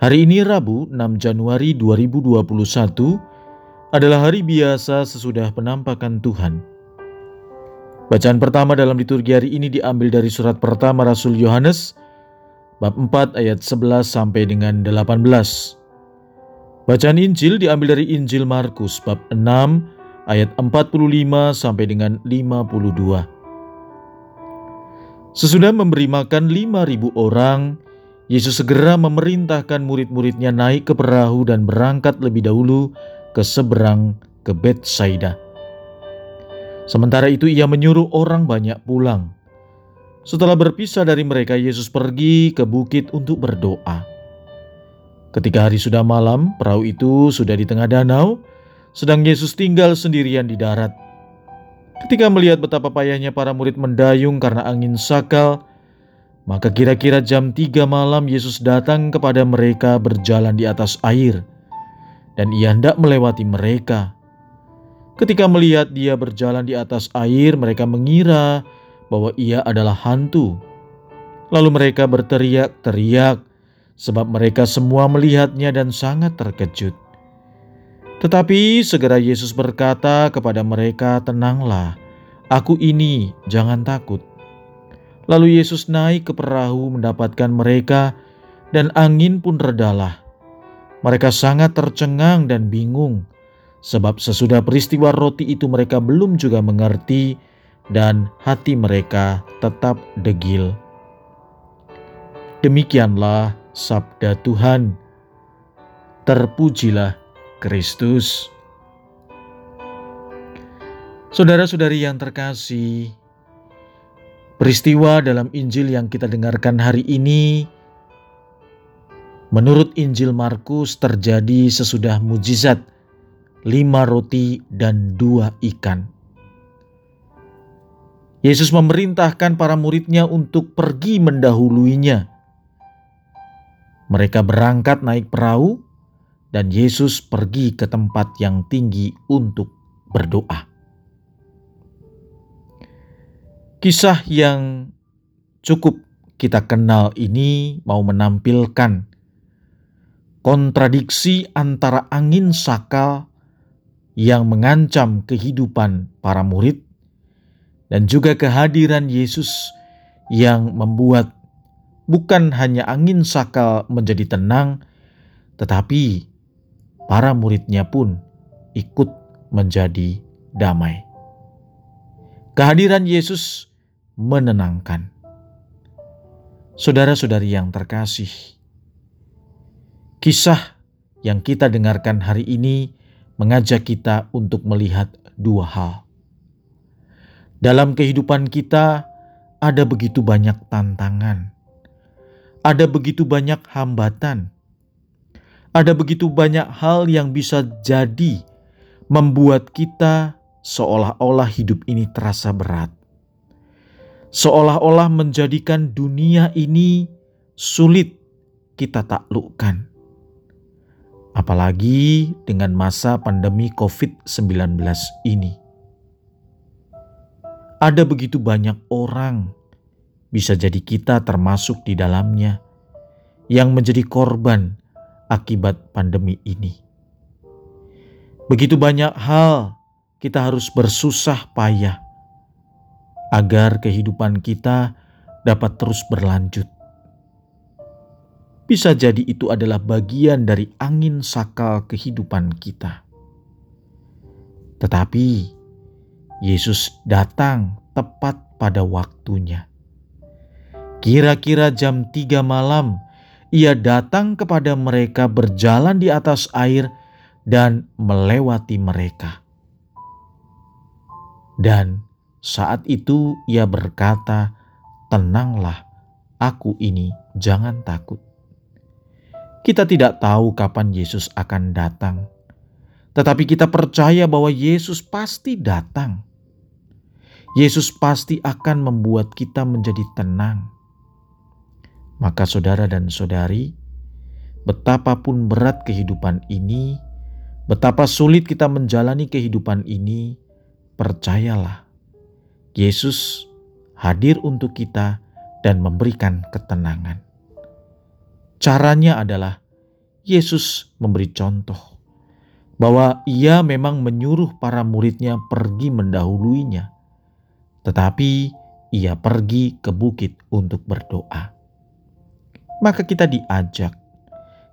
Hari ini Rabu 6 Januari 2021 adalah hari biasa sesudah penampakan Tuhan. Bacaan pertama dalam liturgi hari ini diambil dari surat pertama Rasul Yohanes bab 4 ayat 11 sampai dengan 18. Bacaan Injil diambil dari Injil Markus bab 6 ayat 45 sampai dengan 52. Sesudah memberi makan 5000 orang, Yesus segera memerintahkan murid-muridnya naik ke perahu dan berangkat lebih dahulu ke seberang ke Betsaida. Sementara itu ia menyuruh orang banyak pulang. Setelah berpisah dari mereka, Yesus pergi ke bukit untuk berdoa. Ketika hari sudah malam, perahu itu sudah di tengah danau, sedang Yesus tinggal sendirian di darat. Ketika melihat betapa payahnya para murid mendayung karena angin sakal, maka kira-kira jam tiga malam Yesus datang kepada mereka berjalan di atas air, dan ia hendak melewati mereka. Ketika melihat dia berjalan di atas air, mereka mengira bahwa ia adalah hantu. Lalu mereka berteriak-teriak, sebab mereka semua melihatnya dan sangat terkejut. Tetapi segera Yesus berkata kepada mereka, "Tenanglah, Aku ini, jangan takut." Lalu Yesus naik ke perahu mendapatkan mereka, dan angin pun redalah. Mereka sangat tercengang dan bingung, sebab sesudah peristiwa roti itu mereka belum juga mengerti, dan hati mereka tetap degil. Demikianlah sabda Tuhan. Terpujilah Kristus. Saudara-saudari yang terkasih, Peristiwa dalam Injil yang kita dengarkan hari ini, menurut Injil Markus, terjadi sesudah mujizat lima roti dan dua ikan. Yesus memerintahkan para muridnya untuk pergi mendahuluinya. Mereka berangkat naik perahu, dan Yesus pergi ke tempat yang tinggi untuk berdoa. Kisah yang cukup kita kenal ini mau menampilkan kontradiksi antara angin sakal yang mengancam kehidupan para murid dan juga kehadiran Yesus yang membuat bukan hanya angin sakal menjadi tenang, tetapi para muridnya pun ikut menjadi damai. Kehadiran Yesus menenangkan. Saudara-saudari yang terkasih, kisah yang kita dengarkan hari ini mengajak kita untuk melihat dua hal. Dalam kehidupan kita, ada begitu banyak tantangan, ada begitu banyak hambatan, ada begitu banyak hal yang bisa jadi membuat kita seolah-olah hidup ini terasa berat seolah-olah menjadikan dunia ini sulit kita taklukkan. Apalagi dengan masa pandemi COVID-19 ini. Ada begitu banyak orang, bisa jadi kita termasuk di dalamnya, yang menjadi korban akibat pandemi ini. Begitu banyak hal kita harus bersusah payah agar kehidupan kita dapat terus berlanjut. Bisa jadi itu adalah bagian dari angin sakal kehidupan kita. Tetapi Yesus datang tepat pada waktunya. Kira-kira jam tiga malam, ia datang kepada mereka berjalan di atas air dan melewati mereka. Dan saat itu ia berkata, "Tenanglah, aku ini, jangan takut." Kita tidak tahu kapan Yesus akan datang, tetapi kita percaya bahwa Yesus pasti datang. Yesus pasti akan membuat kita menjadi tenang. Maka, saudara dan saudari, betapapun berat kehidupan ini, betapa sulit kita menjalani kehidupan ini, percayalah, Yesus hadir untuk kita dan memberikan ketenangan. Caranya adalah Yesus memberi contoh bahwa ia memang menyuruh para muridnya pergi mendahuluinya, tetapi ia pergi ke bukit untuk berdoa. Maka kita diajak,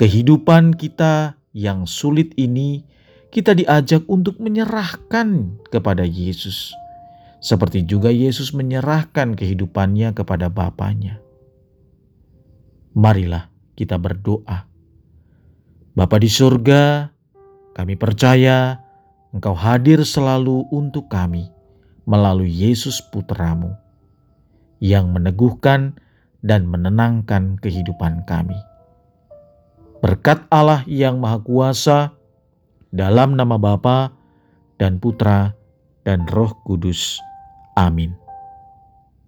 kehidupan kita yang sulit ini, kita diajak untuk menyerahkan kepada Yesus, seperti juga Yesus menyerahkan kehidupannya kepada Bapaknya. Marilah kita berdoa. Bapa di surga, kami percaya Engkau hadir selalu untuk kami melalui Yesus Putramu yang meneguhkan dan menenangkan kehidupan kami. Berkat Allah yang Maha Kuasa, dalam nama Bapa dan Putra dan Roh Kudus. Amin.